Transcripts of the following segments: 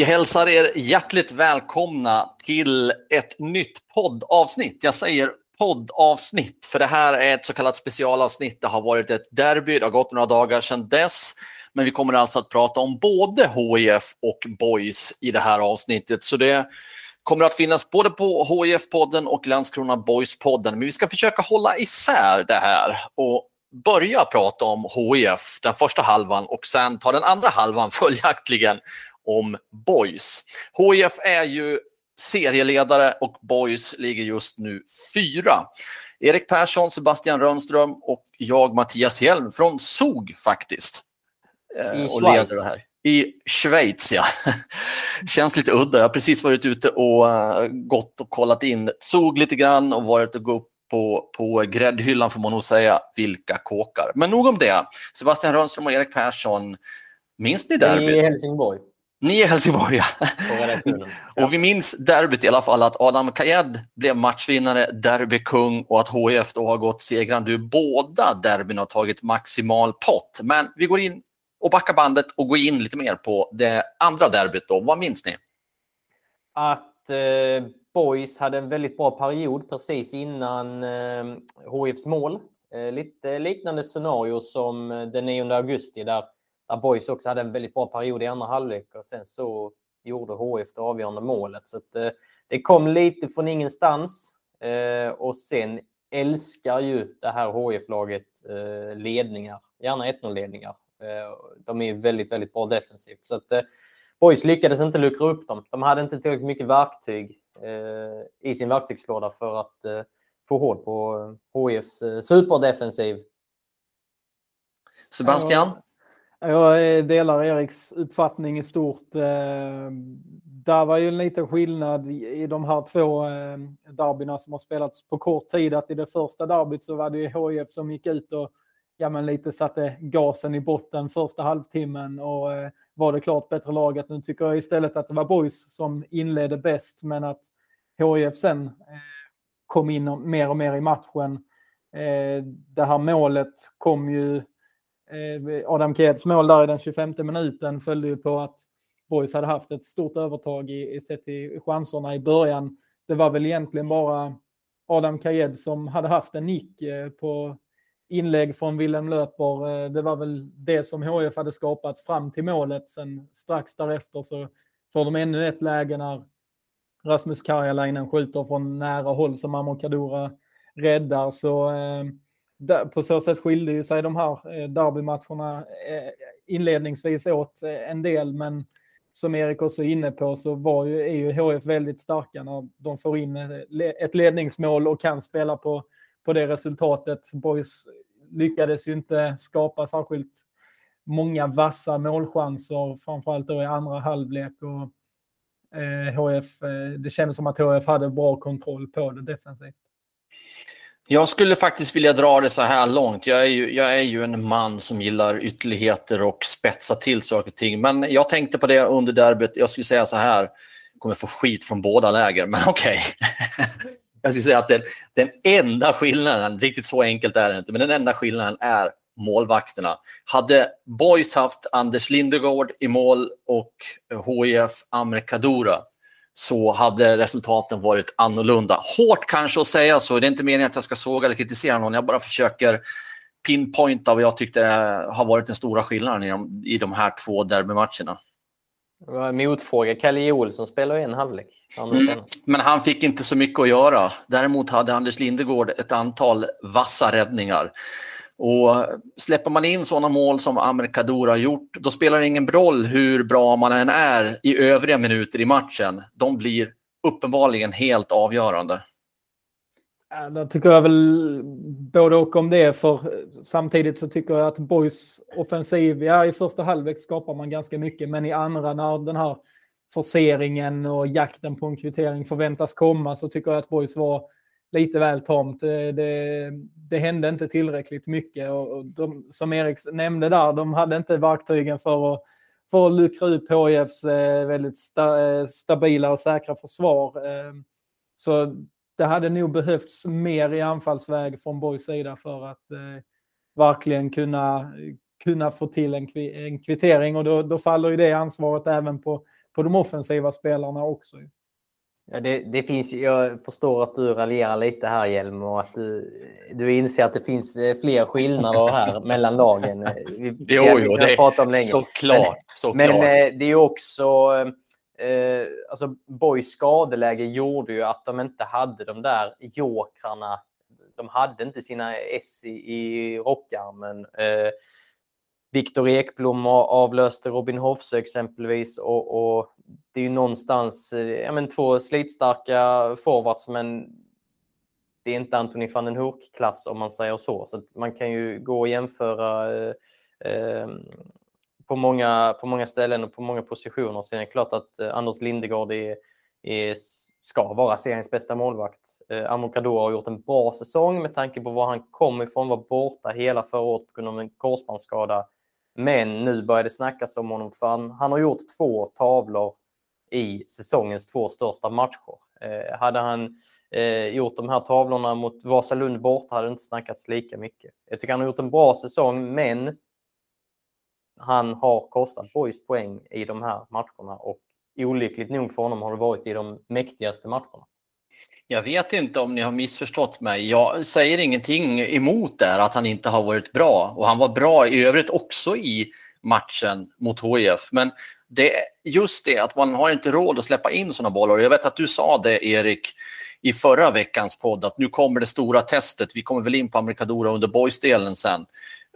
Vi hälsar er hjärtligt välkomna till ett nytt poddavsnitt. Jag säger poddavsnitt för det här är ett så kallat specialavsnitt. Det har varit ett derby, det har gått några dagar sedan dess. Men vi kommer alltså att prata om både HIF och Boys i det här avsnittet. Så det kommer att finnas både på HIF-podden och Landskrona Boys-podden. Men vi ska försöka hålla isär det här och börja prata om HIF den första halvan och sen ta den andra halvan följaktligen om Boys. HIF är ju serieledare och Boys ligger just nu fyra. Erik Persson, Sebastian Rönnström och jag Mattias Hjelm från SOG faktiskt. I och leder det här. I Schweiz, ja. Känns lite udda. Jag har precis varit ute och uh, gått och kollat in SOG lite grann och varit och gå upp på, på gräddhyllan får man nog säga. Vilka kåkar. Men nog om det. Sebastian Rönnström och Erik Persson, minns ni derbyt? I Helsingborg. Ni är Helsingborg, ja. ja. Och vi minns derbyt i alla fall att Adam Kajed blev matchvinnare, derbykung och att HIF då har gått segrande ur båda derbyn och tagit maximal pott. Men vi går in och backar bandet och går in lite mer på det andra derbyt. Då. Vad minns ni? Att eh, Boys hade en väldigt bra period precis innan eh, HIFs mål. Eh, lite liknande scenario som den 9 augusti där där Boys också hade en väldigt bra period i andra halvlek och sen så gjorde HF det avgörande målet. Så att, eh, det kom lite från ingenstans eh, och sen älskar ju det här HF-laget eh, ledningar, gärna 1-0-ledningar. Eh, de är väldigt, väldigt bra defensivt. Så att, eh, Boys lyckades inte luckra upp dem. De hade inte tillräckligt mycket verktyg eh, i sin verktygslåda för att få hål på HIFs superdefensiv. Sebastian? Jag eh, delar Eriks uppfattning i stort. Eh, där var ju en liten skillnad i de här två eh, derbyna som har spelats på kort tid. Att i det första derbyt så var det ju HIF som gick ut och ja, men lite satte gasen i botten första halvtimmen och var det klart bättre laget. Nu tycker jag istället att det var Boys som inledde bäst men att HIF sen kom in mer och mer i matchen. Det här målet kom ju Eh, Adam Keds mål där i den 25 minuten följde ju på att Boys hade haft ett stort övertag i, i sett i chanserna i början. Det var väl egentligen bara Adam Kajed som hade haft en nick eh, på inlägg från Willem Löper. Eh, det var väl det som HF hade skapat fram till målet. Sen strax därefter så får de ännu ett läge när Rasmus Karjalainen skjuter från nära håll som Amor Kadura räddar. Så på så sätt skilde ju sig de här eh, derbymatcherna eh, inledningsvis åt eh, en del, men som Erik också är inne på så var ju, är ju HF väldigt starka när de får in ett ledningsmål och kan spela på, på det resultatet. Boys lyckades ju inte skapa särskilt många vassa målchanser, framförallt då i andra halvlek. Och, eh, HF, det kändes som att HF hade bra kontroll på det defensivt. Jag skulle faktiskt vilja dra det så här långt. Jag är, ju, jag är ju en man som gillar ytterligheter och spetsa till saker och ting. Men jag tänkte på det under derbyt. Jag skulle säga så här. Jag kommer få skit från båda läger, men okej. Okay. jag skulle säga att den, den enda skillnaden, riktigt så enkelt är det inte, men den enda skillnaden är målvakterna. Hade Boys haft Anders Lindegård i mål och HIF Amre Kadura så hade resultaten varit annorlunda. Hårt kanske att säga så, det är inte meningen att jag ska såga eller kritisera någon, jag bara försöker pinpointa vad jag tyckte har varit den stora skillnaden i de, i de här två derbymatcherna. Motfråga, Kalle Olsson spelar en halvlek. Mm, men han fick inte så mycket att göra. Däremot hade Anders Lindegård ett antal vassa räddningar. Och släpper man in sådana mål som Amerikador har gjort, då spelar det ingen roll hur bra man än är i övriga minuter i matchen. De blir uppenbarligen helt avgörande. Ja, då tycker jag väl både och om det, för samtidigt så tycker jag att Boys offensiv, ja i första halvlek skapar man ganska mycket, men i andra när den här forceringen och jakten på en kvittering förväntas komma så tycker jag att Boys var lite väl tomt. Det, det, det hände inte tillräckligt mycket och de, som Erik nämnde där, de hade inte verktygen för att, för att luckra upp HIFs eh, väldigt sta, eh, stabila och säkra försvar. Så det hade nog behövts mer i anfallsväg från Borgs sida för att verkligen kunna, kunna få till en, en kvittering och då, då faller ju det ansvaret även på, på de offensiva spelarna också. Ja, det, det, finns, jag förstår att du raljerar lite här Hjelm och att du, du inser att det finns eh, fler skillnader här mellan lagen. Vi, jo, jo, det om länge. såklart. Men, men eh, det är också eh, alltså Boys skadeläge gjorde ju att de inte hade de där jokrarna. De hade inte sina S i, i rockarmen. Eh, Viktor Ekblom avlöste Robin Hoffsö exempelvis och, och, det är ju någonstans eh, ja, men två slitstarka forwards men det är inte Anthony van den Hurk-klass om man säger så. Så man kan ju gå och jämföra eh, ehm, på många, på många ställen och på många positioner. Sen är det klart att eh, Anders Lindegård är, är, ska vara seriens bästa målvakt. Eh, Amokador har gjort en bra säsong med tanke på var han kom ifrån, var borta hela förra året på grund av en korsbandsskada. Men nu börjar det snackas om honom för han, han har gjort två tavlor i säsongens två största matcher. Eh, hade han eh, gjort de här tavlorna mot Vasalund borta hade det inte snackats lika mycket. Jag tycker han har gjort en bra säsong, men han har kostat Boys poäng i de här matcherna och olyckligt nog för honom har det varit i de mäktigaste matcherna. Jag vet inte om ni har missförstått mig. Jag säger ingenting emot det att han inte har varit bra och han var bra i övrigt också i matchen mot HIF. Men det just det att man har inte råd att släppa in sådana bollar. Jag vet att du sa det Erik i förra veckans podd att nu kommer det stora testet. Vi kommer väl in på Amerikadora under boys-delen sen.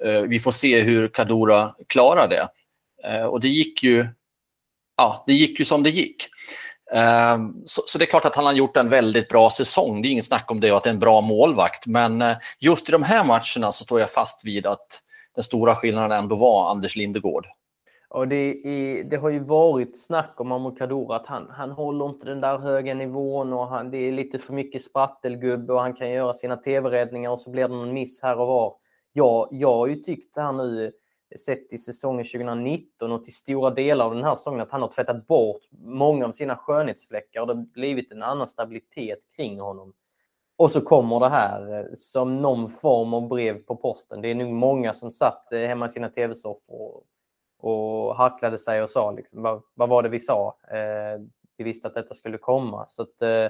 Eh, vi får se hur Kadura klarar det. Eh, och det gick ju, ja, det gick ju som det gick. Ehm, så, så, det är klart att han har gjort en väldigt bra säsong. Det är inget snack om det och att det är en bra målvakt. Men eh, just i de här matcherna så står jag fast vid att den stora skillnaden ändå var Anders Lindegård. Och det, är, det har ju varit snack om Amokador att han, han håller inte den där höga nivån och han, det är lite för mycket sprattelgubbe och han kan göra sina tv-räddningar och så blir det någon miss här och var jag, jag har ju tyckt här nu, sett i säsongen 2019 och till stora delar av den här säsongen, att han har tvättat bort många av sina skönhetsfläckar och det har blivit en annan stabilitet kring honom. Och så kommer det här eh, som någon form av brev på posten. Det är nog många som satt eh, hemma i sina tv-soffor och hacklade sig och sa liksom, vad, vad var det vi sa? Eh, vi visste att detta skulle komma. Så att, eh,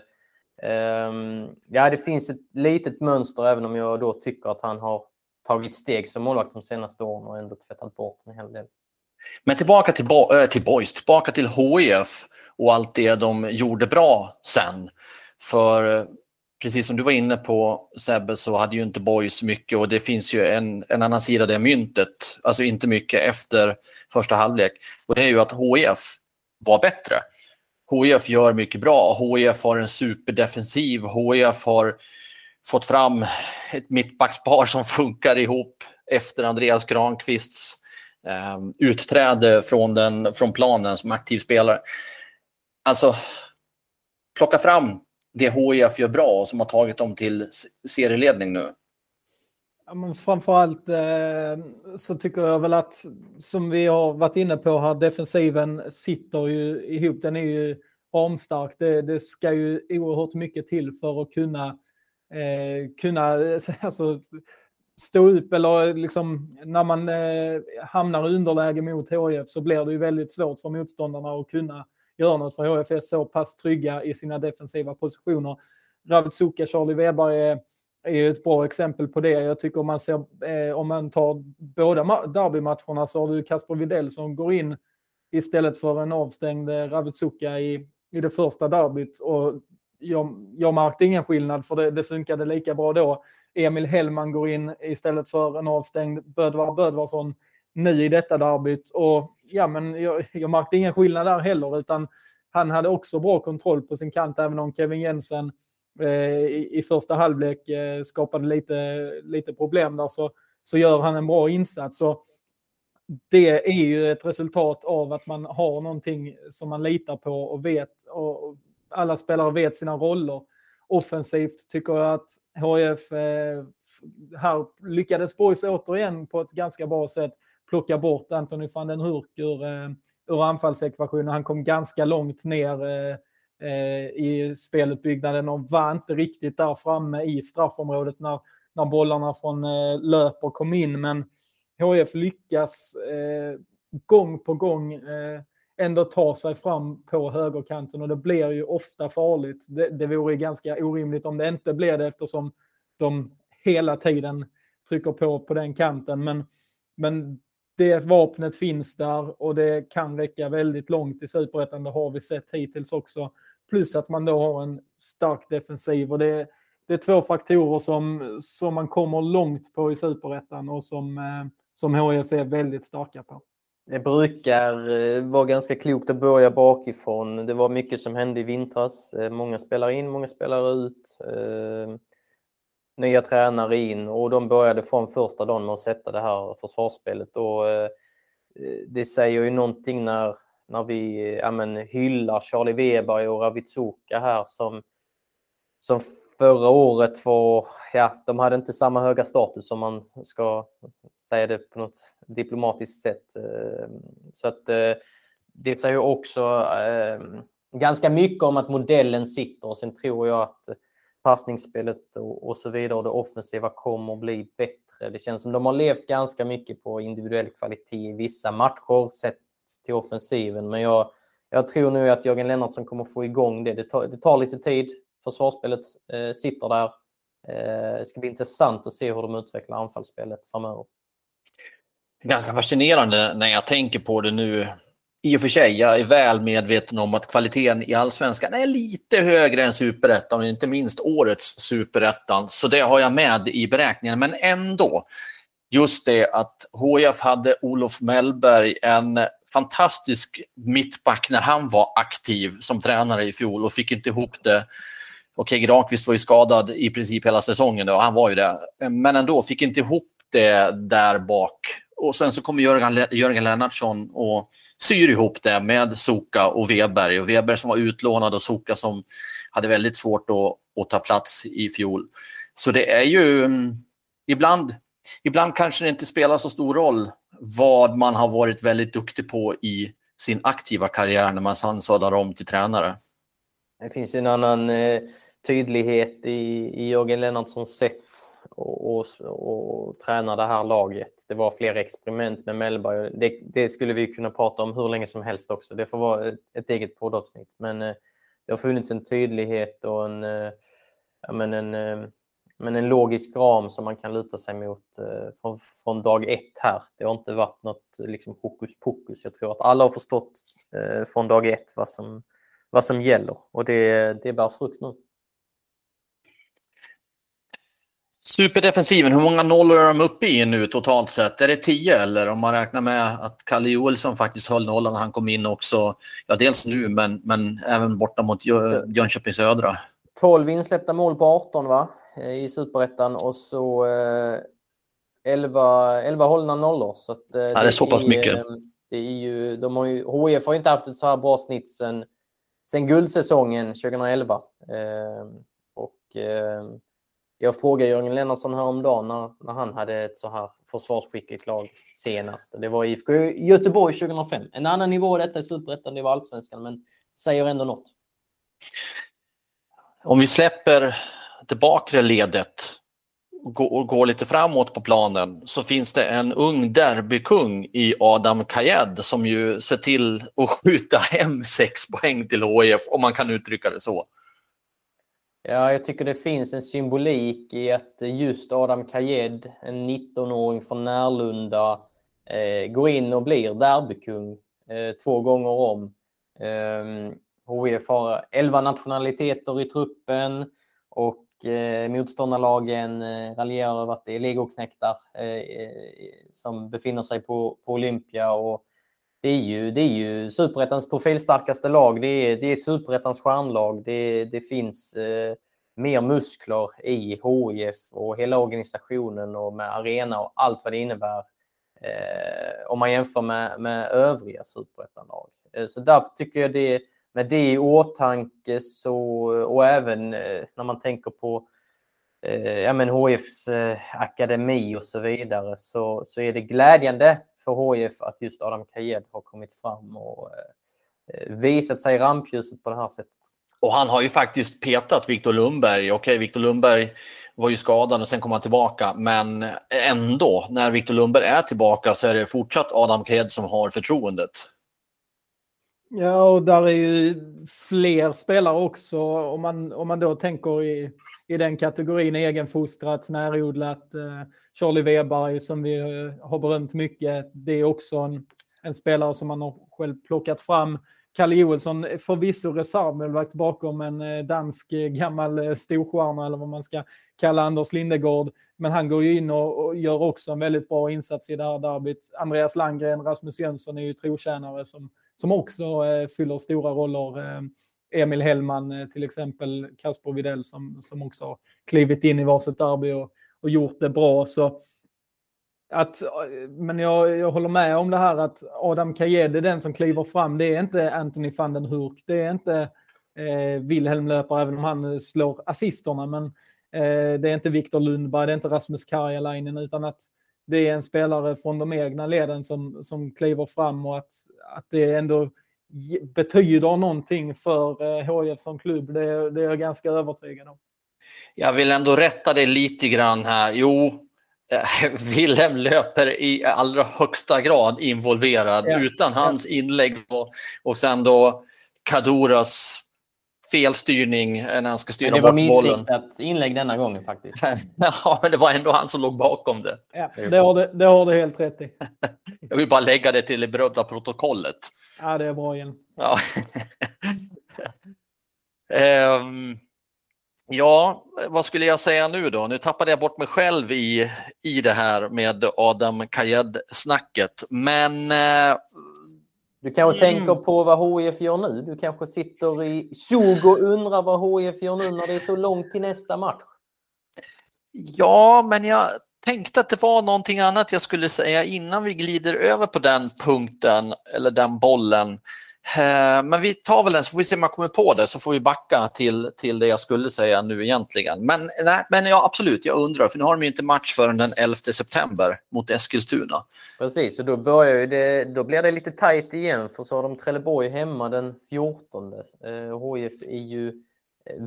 ehm, ja, det finns ett litet mönster även om jag då tycker att han har tagit steg som målvakt de senaste åren och ändå tvättat bort en hel del. Men tillbaka till, Bo äh, till Boys, tillbaka till HIF och allt det de gjorde bra sen. För eh, precis som du var inne på Sebbe så hade ju inte Boys mycket och det finns ju en, en annan sida av det myntet, alltså inte mycket efter första halvlek. Och det är ju att HIF var bättre. HIF gör mycket bra. HIF har en superdefensiv. HIF har fått fram ett mittbackspar som funkar ihop efter Andreas Granqvists eh, utträde från, den, från planen som aktiv spelare. Alltså, plocka fram det HIF gör bra och som har tagit dem till serieledning nu. Ja, men framförallt eh, så tycker jag väl att, som vi har varit inne på här, defensiven sitter ju ihop. Den är ju ramstark. Det, det ska ju oerhört mycket till för att kunna eh, kunna alltså, stå upp eller liksom när man eh, hamnar i underläge mot HIF så blir det ju väldigt svårt för motståndarna att kunna göra något för HIF är så pass trygga i sina defensiva positioner. Ravitsuka, Charlie Weber är, är ett bra exempel på det. Jag tycker om man ser, eh, om man tar båda derbymatcherna så har du Kasper Widell som går in istället för en avstängd eh, Ravitsuka i, i det första derbyt och jag, jag märkte ingen skillnad för det, det funkade lika bra då. Emil Hellman går in istället för en avstängd Bödvar Bödvarsson nu i detta derbyt. Och ja, men jag, jag märkte ingen skillnad där heller, utan han hade också bra kontroll på sin kant, även om Kevin Jensen eh, i, i, första halvlek eh, skapade lite, lite problem där, så, så gör han en bra insats. Så det är ju ett resultat av att man har någonting som man litar på och vet. Och alla spelare vet sina roller. Offensivt tycker jag att HF eh, här lyckades Boys återigen på ett ganska bra sätt plocka bort Anthony van den Hurk ur, eh, ur anfallsekvationen. Han kom ganska långt ner eh, eh, i spelutbyggnaden och var inte riktigt där framme i straffområdet när, när bollarna från eh, löper kom in. Men HF lyckas eh, gång på gång eh, ändå tar sig fram på högerkanten och det blir ju ofta farligt. Det, det vore ganska orimligt om det inte blir det eftersom de hela tiden trycker på på den kanten. Men, men det vapnet finns där och det kan räcka väldigt långt i superettan. Det har vi sett hittills också. Plus att man då har en stark defensiv och det, det är två faktorer som, som man kommer långt på i superettan och som, eh, som HIF är väldigt starka på. Det brukar eh, vara ganska klokt att börja bakifrån. Det var mycket som hände i vintras. Eh, många spelar in, många spelar ut. Eh, nya tränare in och de började från första dagen med att sätta det här försvarsspelet. Och det säger ju någonting när, när vi ja, men, hyllar Charlie Weber och Ravitsuka här som, som förra året var, ja, de hade inte samma höga status som man ska säga det på något diplomatiskt sätt. Eh, så att eh, det säger också eh, ganska mycket om att modellen sitter och sen tror jag att passningsspelet och så vidare och det offensiva kommer att bli bättre. Det känns som de har levt ganska mycket på individuell kvalitet i vissa matcher sett till offensiven. Men jag, jag tror nu att Jörgen Lennartsson kommer få igång det. Det tar, det tar lite tid. Försvarsspelet eh, sitter där. Eh, det ska bli intressant att se hur de utvecklar anfallsspelet framöver. Ganska fascinerande när jag tänker på det nu. I och för sig, jag är väl medveten om att kvaliteten i allsvenskan är lite högre än superettan inte minst årets superettan. Så det har jag med i beräkningen. Men ändå, just det att HIF hade Olof Mellberg, en fantastisk mittback när han var aktiv som tränare i fjol och fick inte ihop det Okej, Granqvist var ju skadad i princip hela säsongen och han var ju det. Men ändå fick inte ihop det där bak. Och sen så kommer Jörgen, Jörgen Lennartsson och syr ihop det med Soka och Weberg. Och Weber som var utlånad och Soka som hade väldigt svårt att, att ta plats i fjol. Så det är ju mm, ibland, ibland kanske det inte spelar så stor roll vad man har varit väldigt duktig på i sin aktiva karriär när man sen sadlar om till tränare. Det finns ju en annan eh, tydlighet i, i Jörgen Lennartssons sätt och, och, och träna det här laget. Det var fler experiment med Mellberg. Det, det, skulle vi kunna prata om hur länge som helst också. Det får vara ett, ett eget poddavsnitt. Men eh, det har funnits en tydlighet och en, eh, men en, eh, men en logisk ram som man kan luta sig mot eh, från, från, dag ett här. Det har inte varit något eh, liksom, hokus pokus. Jag tror att alla har förstått eh, från dag ett vad som, vad som gäller och det, det bär frukt nu. Superdefensiven, hur många nollor är de uppe i nu totalt sett? Är det tio eller om man räknar med att Kalle Joelsson faktiskt höll nollan när han kom in också? Ja, dels nu men, men även borta mot Jönköping Södra. 12 insläppta mål på 18 va? i Superettan och så eh, 11, 11 hållna nollor. Så att, eh, ja, det är så pass mycket. Eh, det är ju, de har ju, HIF har inte haft ett så här bra snitt sen, sen guldsäsongen 2011. Eh, och eh, jag frågade Jörgen Lennartsson häromdagen när, när han hade ett så här försvarsskickligt lag senast. Det var IFK Göteborg 2005. En annan nivå detta i Superettan, det var allsvenskan, men säger ändå något. Om vi släpper det bakre ledet och går lite framåt på planen så finns det en ung derbykung i Adam Kajed som ju ser till att skjuta hem sex poäng till HIF om man kan uttrycka det så. Ja, jag tycker det finns en symbolik i att just Adam Kajed, en 19-åring från Närlunda, eh, går in och blir derbykung eh, två gånger om. Eh, HIF har 11 nationaliteter i truppen och Eh, motståndarlagen eh, raljerar över att det är legoknektar eh, eh som befinner sig på, på Olympia. Och det är ju, det är ju superettans profilstarkaste lag. Det är, det är superettans stjärnlag. Det, det finns eh, mer muskler i HIF och hela organisationen och med arena och allt vad det innebär eh, om man jämför med, med övriga superettanlag. Eh, så därför tycker jag det med det i åtanke så, och även eh, när man tänker på eh, ja, men HIFs eh, akademi och så vidare så, så är det glädjande för HIF att just Adam Kajed har kommit fram och visat sig i rampljuset på det här sättet. Och han har ju faktiskt petat Viktor Lundberg. Okej, Viktor Lundberg var ju skadad och sen kom han tillbaka. Men ändå, när Viktor Lundberg är tillbaka så är det fortsatt Adam Kajed som har förtroendet. Ja, och där är ju fler spelare också. Om man, om man då tänker i, i den kategorin egenfostrat, närodlat. Eh, Charlie Weber som vi eh, har berömt mycket. Det är också en, en spelare som man har själv plockat fram. Kalle Joelsson, förvisso reservmålvakt bakom en eh, dansk gammal storstjärna eller vad man ska kalla Anders Lindegård. Men han går ju in och, och, gör också en väldigt bra insats i det här derbyt. Andreas Landgren, Rasmus Jönsson är ju trotjänare som som också eh, fyller stora roller. Eh, Emil Hellman eh, till exempel, Kasper Videll som, som också har klivit in i varsitt derby och, och gjort det bra. Så att, eh, men jag, jag håller med om det här att Adam Kajed är den som kliver fram. Det är inte Anthony van den Hurk. Det är inte eh, Wilhelm Löper, även om han eh, slår assisterna. Men eh, det är inte Viktor Lundberg, det är inte Rasmus Karjalainen, utan att det är en spelare från de egna leden som, som kliver fram och att, att det ändå betyder någonting för HIF eh, som klubb. Det, det är jag ganska övertygad om. Jag vill ändå rätta dig lite grann här. Jo, eh, Wilhelm löper i allra högsta grad involverad ja. utan hans inlägg och, och sen då Kaduras felstyrning när han ska styra bort bollen. Det var missriktat inlägg denna gången faktiskt. ja, men det var ändå han som låg bakom det. Ja, det har du, det har du helt rätt i. Jag vill bara lägga det till det berömda protokollet. Ja, det är bra igen. Ja. um, ja, vad skulle jag säga nu då? Nu tappade jag bort mig själv i, i det här med Adam Kajed-snacket. Men uh, du kanske mm. tänker på vad HIF gör nu. Du kanske sitter i tjog och undrar vad HIF gör nu när det är så långt till nästa match. Ja, men jag tänkte att det var någonting annat jag skulle säga innan vi glider över på den punkten eller den bollen. Eh, men vi tar väl den så får vi se om jag kommer på det så får vi backa till, till det jag skulle säga nu egentligen. Men, nej, men ja, absolut, jag undrar för nu har de ju inte match förrän den 11 september mot Eskilstuna. Precis, och då, börjar det, då blir det lite tajt igen för så har de Trelleborg hemma den 14. Eh, HIF är ju eh,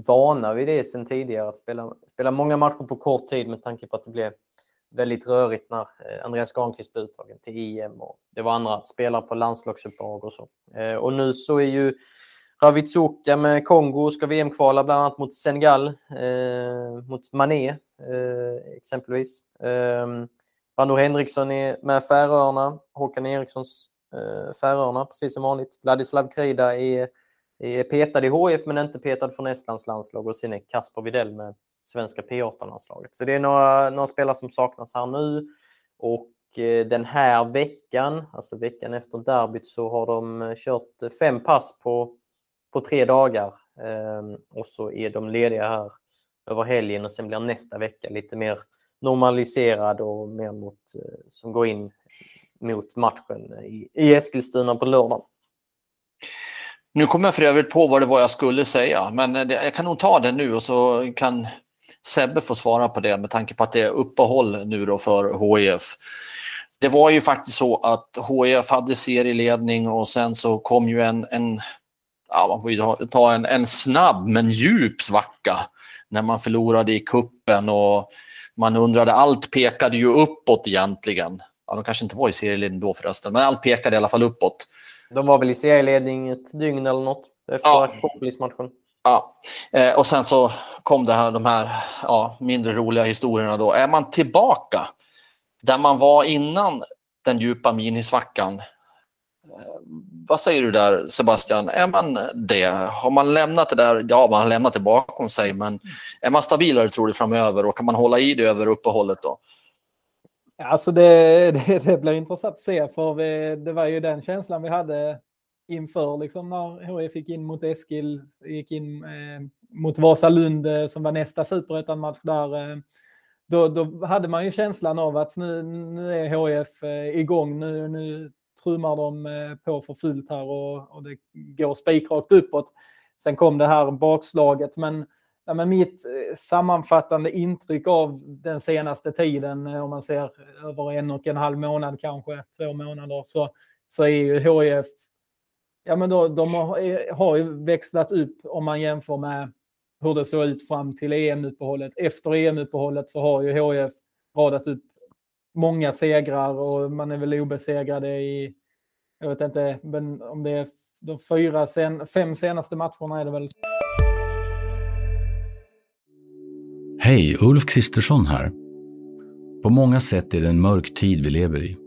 vana vid det sedan tidigare att spela, spela många matcher på kort tid med tanke på att det blev väldigt rörigt när eh, Andreas Granqvist blev uttagen till EM och det var andra spelare på landslagsuppdrag och så. Eh, och nu så är ju Ravitsuka med Kongo ska VM-kvala bland annat mot Senegal, eh, mot Mané eh, exempelvis. Eh, Henriksson är med Färöarna, Håkan Erikssons eh, Färöarna precis som vanligt. Vladislav Krida är, är petad i HF men inte petad från Estlands landslag och sen är Kasper Videll med svenska P18-landslaget. Så det är några, några spelare som saknas här nu. Och eh, den här veckan, alltså veckan efter derbyt, så har de eh, kört eh, fem pass på, på tre dagar. Ehm, och så är de lediga här över helgen och sen blir nästa vecka lite mer normaliserad och mer mot, som går in mot matchen i, i Eskilstuna på lördag. Nu kommer jag för övrigt på vad det var jag skulle säga, men jag kan nog ta det nu och så kan Sebbe får svara på det med tanke på att det är uppehåll nu då för HIF. Det var ju faktiskt så att HIF hade serieledning och sen så kom ju en, en ja, man får ju ta en, en snabb men djup svacka när man förlorade i kuppen och man undrade, allt pekade ju uppåt egentligen. Ja, de kanske inte var i serieledning då förresten, men allt pekade i alla fall uppåt. De var väl i serieledning ett dygn eller något efter ja. matchen. Ja, eh, och sen så kom det här, de här ja, mindre roliga historierna då. Är man tillbaka där man var innan den djupa minisvackan eh, vad säger du där Sebastian? Är man det? Har man lämnat det där? Ja, man har lämnat det bakom sig, men är man stabilare tror du framöver och kan man hålla i det över uppehållet då? Alltså det, det, det blir intressant att se för vi, det var ju den känslan vi hade inför liksom när HIF gick in mot Eskil, gick in eh, mot Vasalund eh, som var nästa superettan-match där. Eh, då, då hade man ju känslan av att nu, nu är HIF eh, igång, nu, nu trummar de eh, på för fullt här och, och det går spikrakt uppåt. Sen kom det här bakslaget, men, ja, men mitt eh, sammanfattande intryck av den senaste tiden, eh, om man ser över en och en halv månad kanske, två månader, så, så är ju HIF Ja, men då, de har, eh, har ju växlat upp om man jämför med hur det såg ut fram till EM-uppehållet. Efter EM-uppehållet så har ju HIF radat upp många segrar och man är väl obesegrade i, jag vet inte, men om det är de fyra, sen, fem senaste matcherna är det väl. Hej, Ulf Kristersson här. På många sätt är det en mörk tid vi lever i.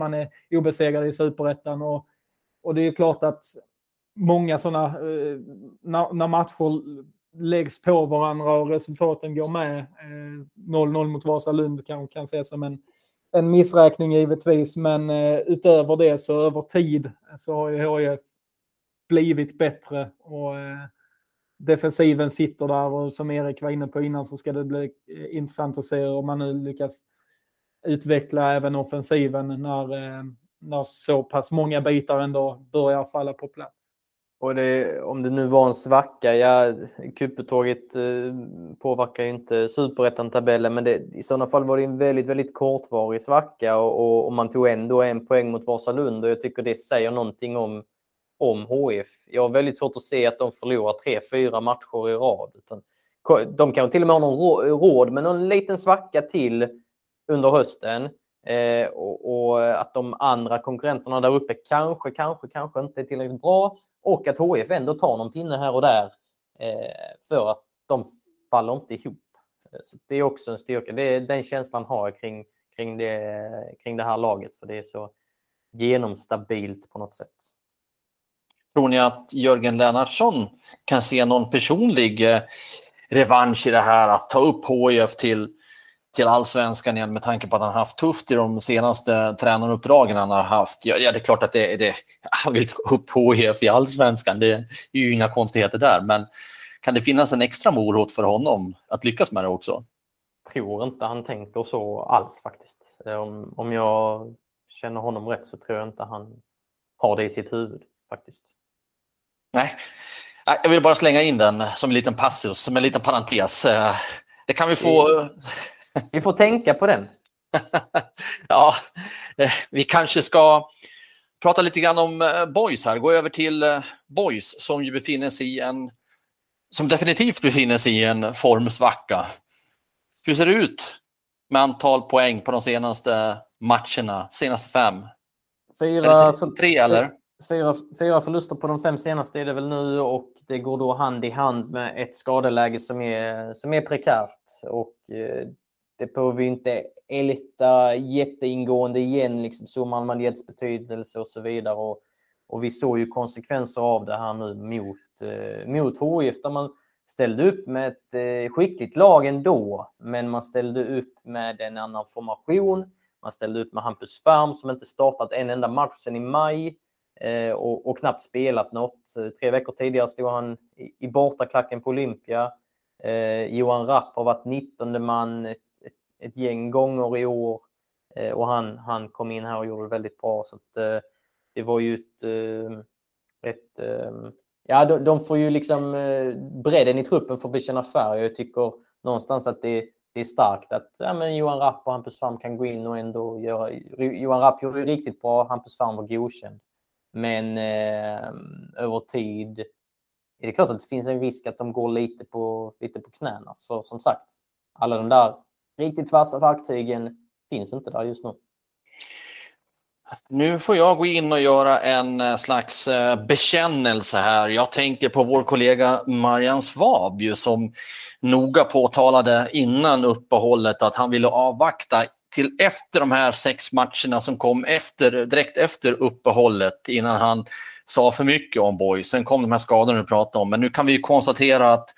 man är obesegrad i superettan. Och, och det är klart att många sådana, eh, när, när, matcher läggs på varandra och resultaten går med, 0-0 eh, mot Vasalund kan, kan ses som en, en missräkning givetvis, men eh, utöver det så över tid så har ju HIF blivit bättre och eh, defensiven sitter där och som Erik var inne på innan så ska det bli eh, intressant att se om man nu lyckas utveckla även offensiven när, eh, när så pass många bitar ändå börjar falla på plats. Och det, om det nu var en svacka, ja, kuppetåget eh, påverkar ju inte superettan-tabellen, men det, i sådana fall var det en väldigt, väldigt kortvarig svacka och, och, och man tog ändå en poäng mot Vasalund och jag tycker det säger någonting om, om HF. Jag har väldigt svårt att se att de förlorar tre, fyra matcher i rad. Utan, de kan till och med ha någon råd med någon liten svacka till under hösten. Eh, och, och, att de andra konkurrenterna där uppe kanske, kanske, kanske inte är tillräckligt bra. Och att HF ändå tar någon pinne här och där eh, för att de faller inte ihop. Så det är också en styrka. Det är den känslan har jag kring, kring, det, kring det här laget. För det är så genomstabilt på något sätt. Tror ni att Jörgen Lennartsson kan se någon personlig eh, revansch i det här att ta upp HIF till till allsvenskan igen med tanke på att han haft tufft i de senaste tränaruppdragen han har haft. Ja, det är klart att det, det, han vill ta upp HIF i allsvenskan, det är ju inga konstigheter där. Men kan det finnas en extra morot för honom att lyckas med det också? Tror inte han tänker så alls faktiskt. Om, om jag känner honom rätt så tror jag inte han har det i sitt huvud faktiskt. Nej, jag vill bara slänga in den som en liten passus, som en liten parentes. Det kan vi få vi får tänka på den. ja, eh, vi kanske ska prata lite grann om eh, Boys här. Gå över till eh, Boys som ju befinner sig i en som definitivt befinner sig i en formsvacka. Hur ser det ut med antal poäng på de senaste matcherna, senaste fem? Fyra, för, tre eller? Fyra, fyra förluster på de fem senaste är det väl nu och det går då hand i hand med ett skadeläge som är, som är prekärt. Och det behöver vi inte älta jätteingående igen, liksom summan Maljets betydelse och så vidare. Och, och vi såg ju konsekvenser av det här nu mot, eh, mot HIF där man ställde upp med ett eh, skickligt lag ändå, men man ställde upp med en annan formation. Man ställde upp med Hampus Färm som inte startat en enda match sedan i maj eh, och, och, knappt spelat något. Tre veckor tidigare stod han i, i bortaklacken på Olympia. Eh, Johan Rapp har varit 19 man ett gäng gånger i år eh, och han, han kom in här och gjorde det väldigt bra. Så att, eh, det var ju ett, eh, ett eh, ja, de, de, får ju liksom eh, bredden i truppen får bekänna färg. Jag tycker någonstans att det, det är starkt att ja, men Johan Rapp och Hampus Farm kan gå in och ändå göra... Johan Rapp gjorde det riktigt bra, Hampus Farm var godkänd. Men eh, över tid är det klart att det finns en risk att de går lite på, lite på knäna. För som sagt, alla de där riktigt vassa verktygen finns inte där just nu. Nu får jag gå in och göra en eh, slags eh, bekännelse här. Jag tänker på vår kollega Marian Svab som noga påtalade innan uppehållet att han ville avvakta till efter de här sex matcherna som kom efter, direkt efter uppehållet innan han sa för mycket om Boy. Sen kom de här skadorna du pratade om, men nu kan vi konstatera att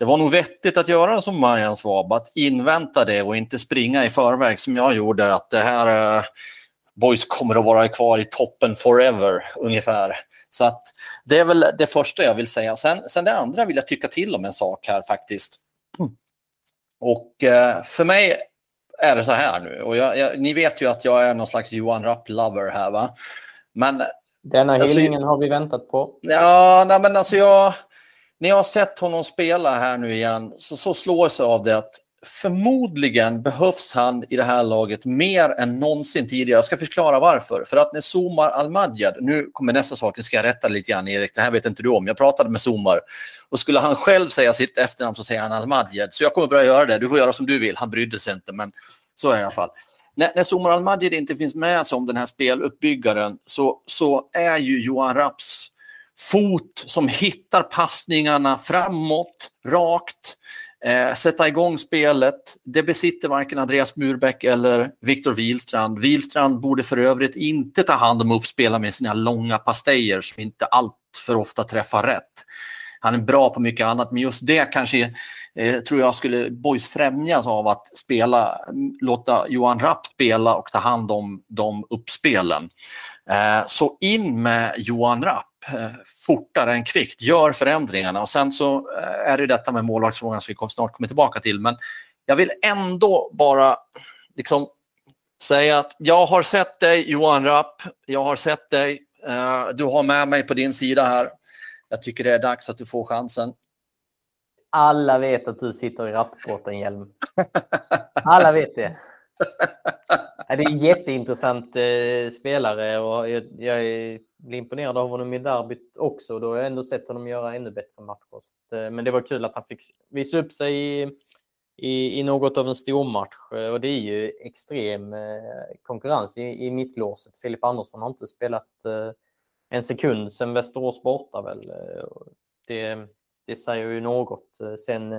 det var nog vettigt att göra som Marian Svab, att invänta det och inte springa i förväg som jag gjorde. Att det här uh, Boys kommer att vara kvar i toppen forever ungefär. Så att det är väl det första jag vill säga. Sen, sen det andra vill jag tycka till om en sak här faktiskt. Och uh, för mig är det så här nu. Och jag, jag, ni vet ju att jag är någon slags Johan Rapp-lover här. Va? Men, Denna alltså, hyllningen har vi väntat på. Ja, nej, men alltså jag, när jag har sett honom spela här nu igen så, så slår jag av det att förmodligen behövs han i det här laget mer än någonsin tidigare. Jag ska förklara varför. För att när Somar Almadjad, nu kommer nästa sak, nu ska jag rätta lite grann Erik, det här vet inte du om. Jag pratade med Somar och skulle han själv säga sitt efternamn så säger han Almadjad. Så jag kommer börja göra det. Du får göra som du vill. Han brydde sig inte, men så är det i alla fall. När, när Somar Almadjad inte finns med som den här speluppbyggaren så, så är ju Johan Raps fot som hittar passningarna framåt, rakt, eh, sätta igång spelet. Det besitter varken Andreas Murbeck eller Viktor Wihlstrand. Wihlstrand borde för övrigt inte ta hand om uppspela med sina långa pastejer som inte allt för ofta träffar rätt. Han är bra på mycket annat, men just det kanske eh, tror jag skulle Boys främjas av att spela, låta Johan Rapp spela och ta hand om de uppspelen. Eh, så in med Johan Rapp eh, fortare än kvickt, gör förändringarna och sen så eh, är det detta med målvaktsfrågan som vi snart kommer tillbaka till. Men jag vill ändå bara liksom säga att jag har sett dig Johan Rapp, jag har sett dig, eh, du har med mig på din sida här. Jag tycker det är dags att du får chansen. Alla vet att du sitter i rappbåten, Hjelm. Alla vet det. Det är en jätteintressant eh, spelare och jag, blir imponerad av honom i derbyt också. Då har jag ändå sett honom göra ännu bättre matcher. Eh, men det var kul att han fick visa upp sig i, i, i något av en stormatch. Eh, och det är ju extrem konkurrens i, i mittlåset. Filip Andersson har inte spelat en sekund sedan Västerås borta väl. Eh, det, det säger ju något. Eh, sen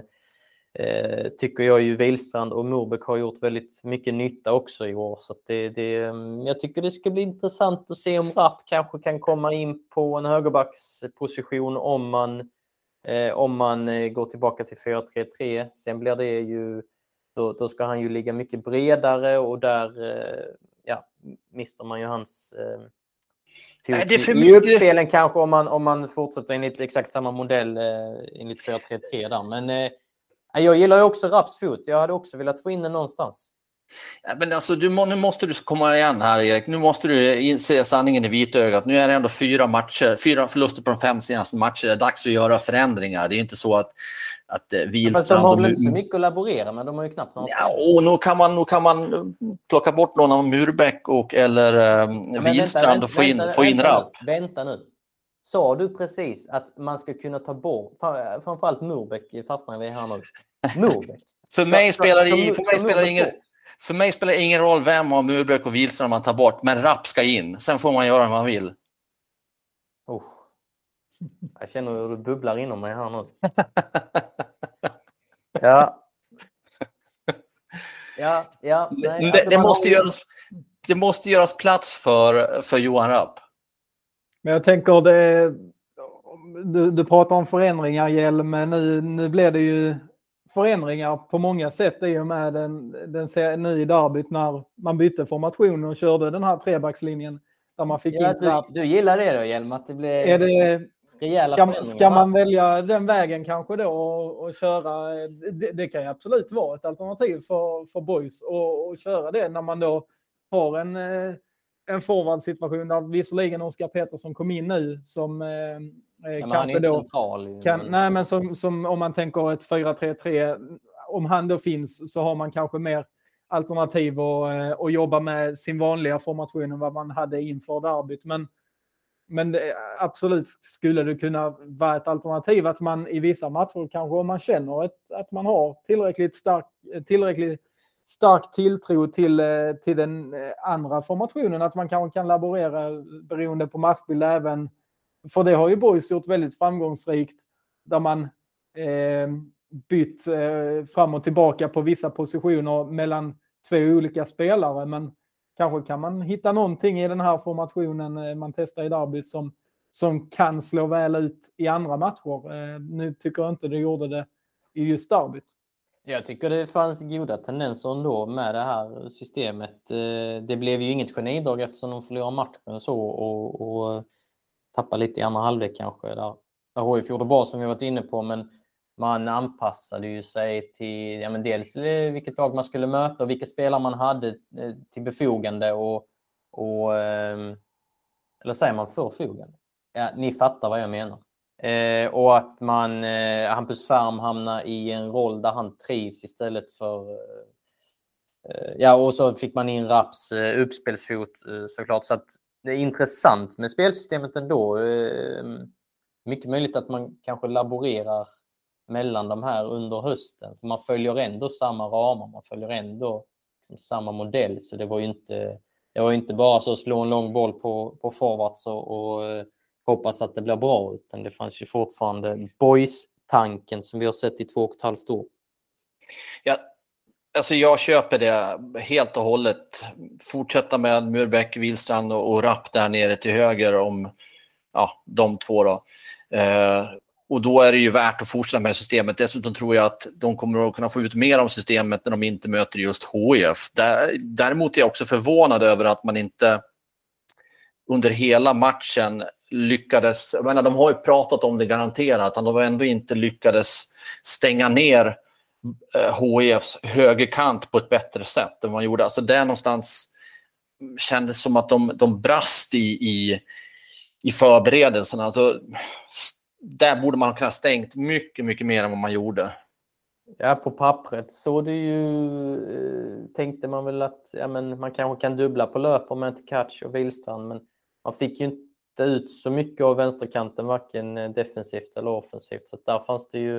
eh, tycker jag ju Wilstrand och Murbeck har gjort väldigt mycket nytta också i år. Så det, det, mm, jag tycker det ska bli intressant att se om Rapp kanske kan komma in på en högerbacksposition om man, eh, om man eh, går tillbaka till 4-3-3. Sen blir det ju, då, då, ska han ju ligga mycket bredare och där eh, ja, mister man ju hans eh, Nej, det är för I uppspelen kanske om man, om man fortsätter enligt exakt samma modell eh, enligt 4-3-3 där. Men eh, jag gillar ju också Raps fot. Jag hade också velat få in den någonstans. Ja, men alltså, du, nu måste du komma igen här, Erik. Nu måste du se sanningen i vitögat. Nu är det ändå fyra matcher, fyra förluster på de fem senaste matcherna. Det är dags att göra förändringar. Det är inte så att att eh, Wihlstrand... de har väl inte så mycket att laborera med, de har ju knappt någon Ja, och nu kan, man, nu kan man plocka bort någon av Murbeck och, eller um, Wihlstrand och få in, vänta, få in vänta, Rapp. Vänta nu. Sa du precis att man ska kunna ta bort, framförallt Murbeck fastnar vi här nu. Murbeck? för mig spelar det för mig spelar ingen, för mig spelar ingen roll vem av Murbeck och Wihlstrand man tar bort, men Rapp ska in. Sen får man göra vad man vill. Jag känner hur det bubblar inom mig här nu. ja. Ja, ja. Nej, alltså det, måste har... göras, det måste göras plats för, för Johan Rapp. Men jag tänker det... Du, du pratar om förändringar, Hjelm, men nu, nu blir det ju förändringar på många sätt i och med den, den nu i derbyt när man bytte formation och körde den här trebackslinjen. Där man fick ja, in du, du gillar det då, Hjelm? Att det blir... Är det, rejäla ska, ska man välja den vägen kanske då och, och köra, det, det, kan ju absolut vara ett alternativ för, för boys och, köra det när man då har en, eh, en forwardsituation där visserligen Oskar Pettersson kom in nu som eh, ja, kanske då... Central, kan, nej, men som, som om man tänker ett 4-3-3 om han då finns så har man kanske mer alternativ att, att jobba med sin vanliga formation än vad man hade inför derbyt. Men, men det, absolut skulle det kunna vara ett alternativ att man i vissa matcher kanske om man känner ett, att man har tillräckligt stark, tillräckligt stark tilltro till, eh, till den eh, andra formationen, att man kanske kan laborera beroende på matchbild även. För det har ju Boys gjort väldigt framgångsrikt där man eh, bytt eh, fram och tillbaka på vissa positioner mellan två olika spelare. Men kanske kan man hitta någonting i den här formationen eh, man testar i derbyt som, som kan slå väl ut i andra matcher. Eh, nu tycker jag inte det gjorde det i just derbyt. Jag tycker det fanns goda tendenser ändå med det här systemet. Eh, det blev ju inget genidrag eftersom de förlorade matchen så och, och tappade lite i andra halvlek kanske. Där, där HIF gjorde bra som vi varit inne på, men man anpassade ju sig till ja, men dels eh, vilket lag man skulle möta och vilka spelare man hade eh, till befogande och, och ehm, eller säger man förfogande? Ja, ni fattar vad jag menar. Eh, och att man, eh, Hampus Färm hamnar i en roll där han trivs istället för eh, eh Ja, och så fick man in Raps eh, uppspelsfot såklart. Så att det är intressant med spelsystemet ändå. Ehm, mycket möjligt att man kanske laborerar mellan de här under hösten. För man följer ändå samma ramar, man följer ändå liksom samma modell. Så det var ju inte, det var inte bara så att slå en lång boll på, på forwards och, och eh, hoppas att det blir bra, utan det fanns ju fortfarande boys-tanken som vi har sett i två och ett halvt år. Ja, alltså jag köper det helt och hållet. Fortsätta med Murbeck, Wilstrand och, och Rapp där nere till höger om ja, de två. Då. Eh, och då är det ju värt att fortsätta med systemet. Dessutom tror jag att de kommer att kunna få ut mer av systemet när de inte möter just HIF. Däremot är jag också förvånad över att man inte under hela matchen lyckades, jag menar, de har ju pratat om det garanterat, att de ändå inte lyckades stänga ner eh, HIFs högerkant på ett bättre sätt än man gjorde. Alltså det någonstans kändes som att de, de brast i, i, i förberedelserna. Alltså, där borde man ha kunnat stängt mycket, mycket mer än vad man gjorde. Ja, på pappret så det ju eh, tänkte man väl att ja, men man kanske kan dubbla på löp om inte Catch och Wihlstrand, men man fick ju inte ut så mycket av vänsterkanten, varken eh, defensivt eller offensivt. Så där fanns det ju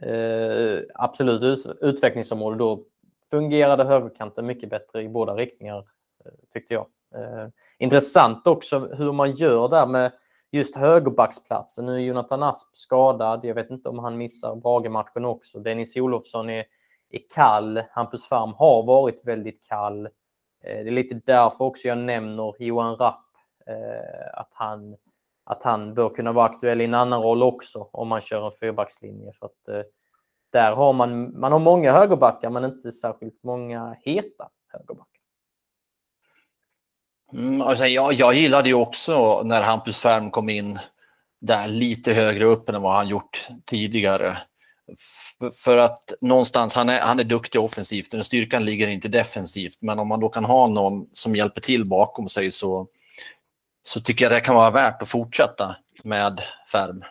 eh, absolut ut, utvecklingsområde. Då fungerade högerkanten mycket bättre i båda riktningar, eh, tyckte jag. Eh, intressant också hur man gör där med just högerbacksplatsen. Nu är Jonathan Asp skadad. Jag vet inte om han missar Brage-matchen också. Dennis Olofsson är, är kall. Hampus Farm har varit väldigt kall. Eh, det är lite därför också jag nämner Johan Rapp. Eh, att han, att han bör kunna vara aktuell i en annan roll också om man kör en fyrbackslinje. För att, eh, där har man, man har många högerbackar men inte särskilt många heta högerbackar. Mm, alltså jag, jag gillade ju också när Hampus Färm kom in där lite högre upp än vad han gjort tidigare. för att någonstans, han är, han är duktig offensivt, den styrkan ligger inte defensivt, men om man då kan ha någon som hjälper till bakom sig så, så tycker jag det kan vara värt att fortsätta med Färm.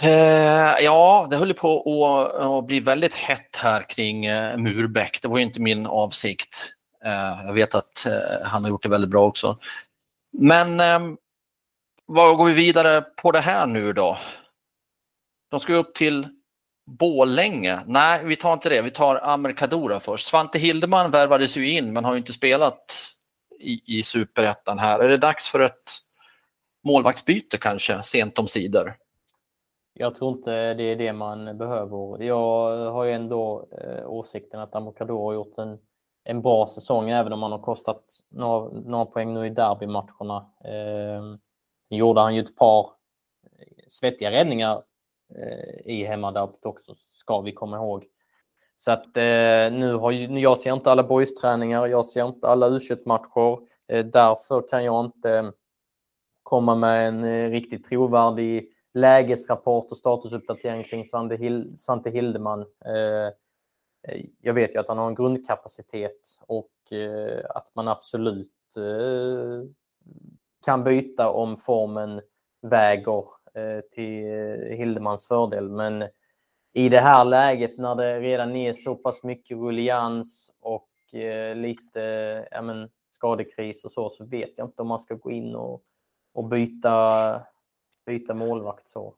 Eh, ja, det höll på att, att, bli väldigt hett här kring eh, Murbeck. Det var ju inte min avsikt. Eh, jag vet att eh, han har gjort det väldigt bra också. Men ehm, vad går vi vidare på det här nu då? De ska upp till Bålänge. Nej, vi tar inte det. Vi tar Amerikadora först. Svante Hildeman värvades ju in men har inte spelat i, i superettan här. Är det dags för ett målvaktsbyte kanske, sent om sidor? Jag tror inte det är det man behöver. Jag har ju ändå eh, åsikten att Amokador har gjort en en bra säsong även om han har kostat några, några poäng nu i derbymatcherna. Eh, gjorde han ju ett par eh, svettiga räddningar eh, i hemmaderbyt också, ska vi komma ihåg. Så att eh, nu har ju, jag ser inte alla boys-träningar, jag ser inte alla u matcher eh, Därför kan jag inte komma med en eh, riktigt trovärdig lägesrapport och statusuppdatering kring Svante, Hild, Svante Hildeman. Eh, Eh, jag vet ju att han har en grundkapacitet och eh, att man absolut eh, kan byta om formen väger till Hildemans fördel. Men i det här läget när det redan är så pass mycket ruljans och lite ja, men, skadekris och så, så vet jag inte om man ska gå in och, och byta, byta målvakt så.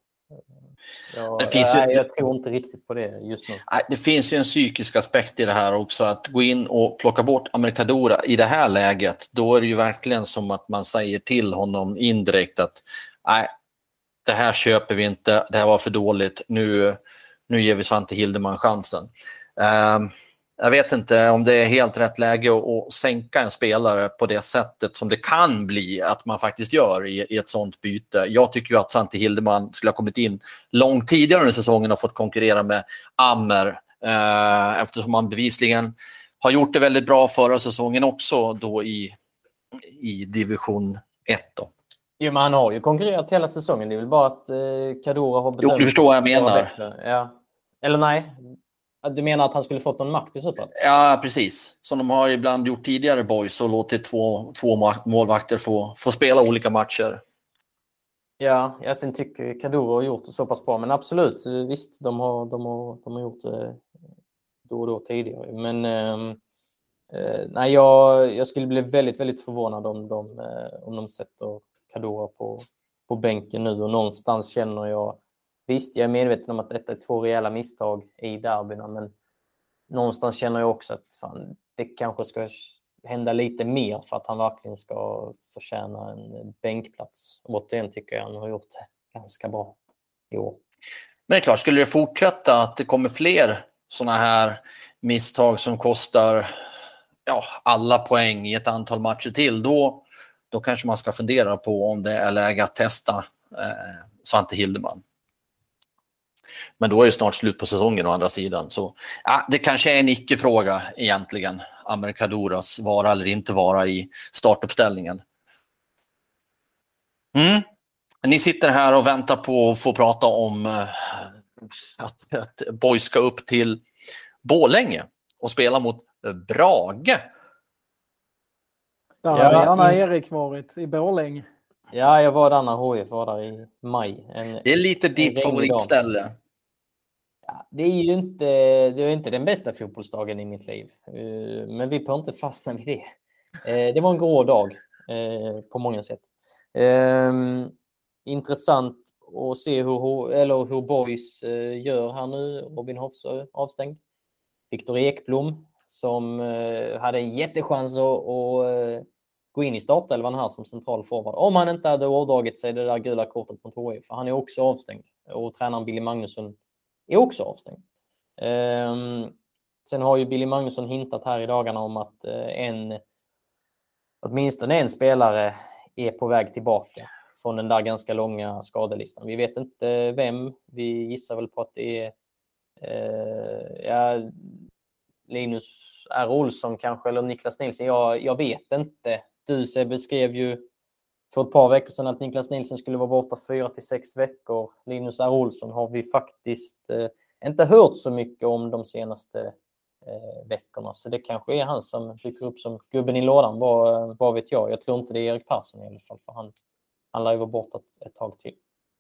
Jag, Det finns ju- nej, jag tror inte riktigt på det just nu. Nej, Det finns ju en psykisk aspekt i det här också. Att gå in och plocka bort Amerikadora i det här läget, då är det ju verkligen som att man säger till honom indirekt att nej, det här köper vi inte, det här var för dåligt, nu, nu ger vi Svante Hildeman chansen. Ehm, jag vet inte om det är helt rätt läge att, sänka en spelare på det sättet som det kan bli att man faktiskt gör i, ett sånt byte. Jag tycker ju att Svante Hildeman skulle ha kommit in långt tidigare under säsongen och fått konkurrera med Ammer eh, eftersom han bevisligen har gjort det väldigt bra förra säsongen också då i, i division 1. Då. Jo, men han har ju konkurrerat hela säsongen. Det är väl bara att eh, Kadura har Jo, du förstår vad jag menar. Ja. Eller nej, du menar att han skulle fått någon makt i Superettan? Ja, precis. Som de har ibland gjort tidigare, boys, och låtit två, två målvakter få, få spela olika matcher. Ja, jag sen tycker Kadura har gjort det så pass bra. Men absolut, visst, de har, de har, de har gjort det då och då tidigare. Men ehm, eh, nej, jag, jag skulle bli väldigt, väldigt förvånad om de, eh, om de sätter Kadura på, på bänken nu. Och någonstans känner jag, visst, jag är medveten om att detta är två rejäla misstag i derbyna, men någonstans känner jag också att fan, det kanske ska hända lite mer för att han verkligen ska förtjäna en bänkplats. Återigen tycker jag han har gjort det ganska bra i år. Men det är klart, skulle det fortsätta att det kommer fler sådana här misstag som kostar ja, alla poäng i ett antal matcher till, då, då kanske man ska fundera på om det är läge att testa eh, Svante Hildeman. Men då är det snart slut på säsongen å andra sidan. Så, ja, det kanske är en icke-fråga egentligen, Amerikadoras vara eller inte vara i startuppställningen. Mm. Ni sitter här och väntar på att få prata om eh, att, att Boys ska upp till Borlänge och spela mot eh, Brage. Där Ja, hade gärna i- Erik varit, i Borlänge. Ja, jag var där när HIF var där i maj. En, Det är lite ditt favoritställe. Ja, det är ju inte, det är inte den bästa fotbollsdagen i mitt liv. Eh, men vi får inte fastna vid det. Eh, det var en grå dag eh, på många sätt. Ehm, intressant att se hur, eller hur Boys gör här nu. Robin Hofsö avstängd. Viktor Ekblom som hade en jättechans att, gå in i startelvan här som central forward. Om han inte hade ådragit sig det där gula kortet mot HIF. För han är också avstängd. Och tränaren Billy Magnusson är också avstängd. Ehm, sen har ju Billy Magnusson hintat här i dagarna om att eh, en, åtminstone en spelare är på väg tillbaka från den där ganska långa skadelistan. Vi vet inte vem. Vi gissar väl på att det är eh, ja, Linus R. Olsson kanske eller Niklas Nilsson. Jag, jag vet inte. Du beskrev ju för ett par veckor sedan att Niklas Nilsson skulle vara borta fyra till sex veckor. Linus R. Olsson har vi faktiskt eh, inte hört så mycket om de senaste eh, veckorna. Så det kanske är han som dyker upp som gubben i lådan, vad, vad vet jag. Jag tror inte det är Erik Persson i alla fall, för han, han lär ju vara borta ett, ett tag till.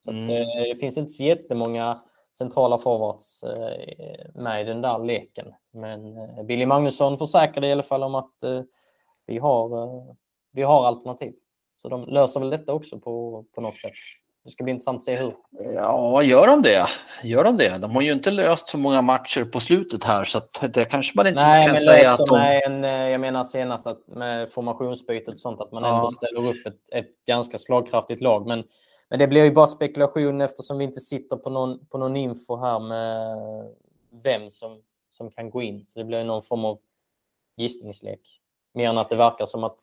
Så Mm. att, eh, det finns inte så jättemånga centrala forwards eh, med i den där leken. Men eh, Billy Magnusson försäkrade i alla fall om att eh, vi, har, vi har alternativ. Så de löser väl detta också på, på något sätt. Det ska bli intressant att se hur. Ja, gör de det? Gör de det? De har ju inte löst så många matcher på slutet här så att det kanske man inte Nej, kan men säga att de... med en, eh, jag menar senast att med formationsbytet och sånt, att man Ja. ändå ställer upp ett, ett ganska slagkraftigt lag. Men, men det blir ju bara spekulation eftersom vi inte sitter på någon, på någon info här med vem som, som kan gå in. Så det blir någon form av gissningslek. Mer än att det verkar som att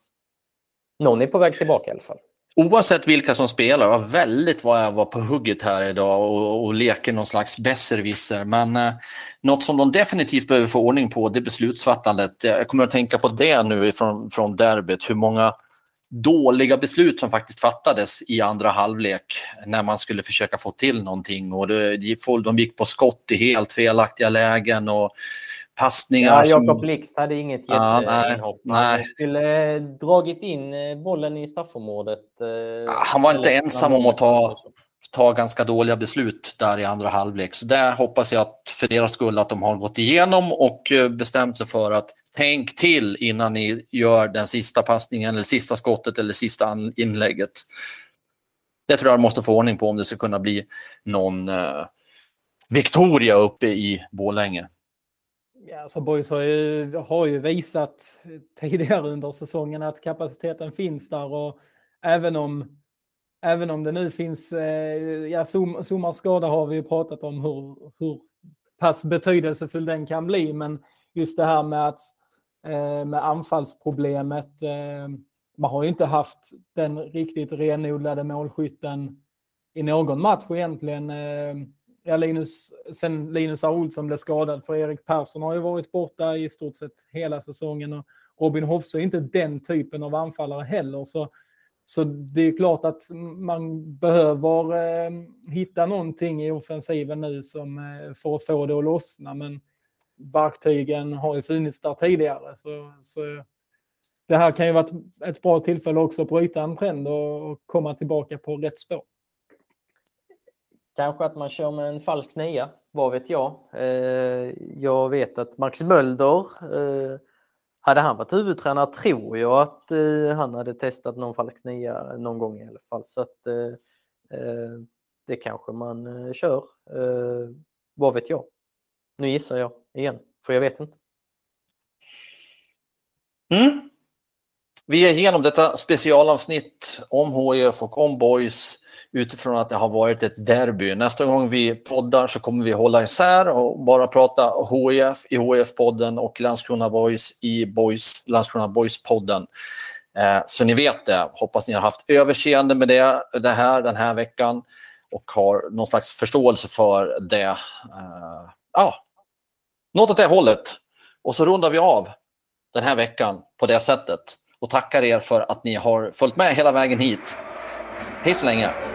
någon är på väg tillbaka i alla fall. Oavsett vilka som spelar, var väldigt vad jag var på hugget här idag och, och leker någon slags besserwisser. Men eh, något som de definitivt behöver få ordning på det är beslutsfattandet. Jag kommer att tänka på det nu från, från derbyt, hur många dåliga beslut som faktiskt fattades i andra halvlek när man skulle försöka få till någonting. Och det, de, gick på skott i helt felaktiga lägen och passningar Ja, som... Jakob Blixt hade inget Ja, jätteinhopp. nej. Han skulle eh, dragit in eh, bollen i straffområdet. eh, han var inte ensam om att ta- ta ganska dåliga beslut där i andra halvlek. Så där hoppas jag att för deras skull att de har gått igenom och eh, bestämt sig för att tänk till innan ni gör den sista passningen eller sista skottet eller sista inlägget. Det tror jag måste få ordning på om det ska kunna bli någon uh, Victoria uppe i Bålänge. Ja, alltså Boys har ju, har ju visat tidigare under säsongen att kapaciteten finns där och även om, även om det nu finns, eh, ja Sommars skada har vi ju pratat om hur, hur pass betydelsefull den kan bli, men just det här med att eh, med anfallsproblemet, eh, man har ju inte haft den riktigt renodlade målskytten i någon match egentligen ja, Linus, sen Linus A. Olsson blev skadad, för Erik Persson har ju varit borta i stort sett hela säsongen och Robin Hofsö är inte den typen av anfallare heller. Så, så det är klart att man behöver eh, hitta någonting i offensiven nu som, eh, för att få det att lossna. Men verktygen har ju funnits där tidigare. Så, så det här kan ju vara ett, ett bra tillfälle också att bryta en trend och, och komma tillbaka på rätt spår. Kanske att man kör med en falsk nia, vad vet jag. Eh, jag vet att Max Mölder, eh, hade han varit huvudtränare tror jag att eh, han hade testat någon falsk nia någon gång i alla fall. Så att eh, eh, det kanske man eh, kör. Vad vet jag? Nu gissar jag igen, för jag vet inte. Mm. Vi är igenom detta specialavsnitt om HIF och om Boys utifrån att det har varit ett derby. Nästa gång vi poddar så kommer vi hålla isär och bara prata HIF i HIF-podden och Landskrona Boys i Boys, Landskrona Boys-podden. Eh, så ni vet det. Hoppas ni har haft överseende med det, det här den här veckan och har någon slags förståelse för det. Eh, ah, något åt det hållet. Och så rundar vi av den här veckan på det sättet och tackar er för att ni har följt med hela vägen hit. Hej så länge!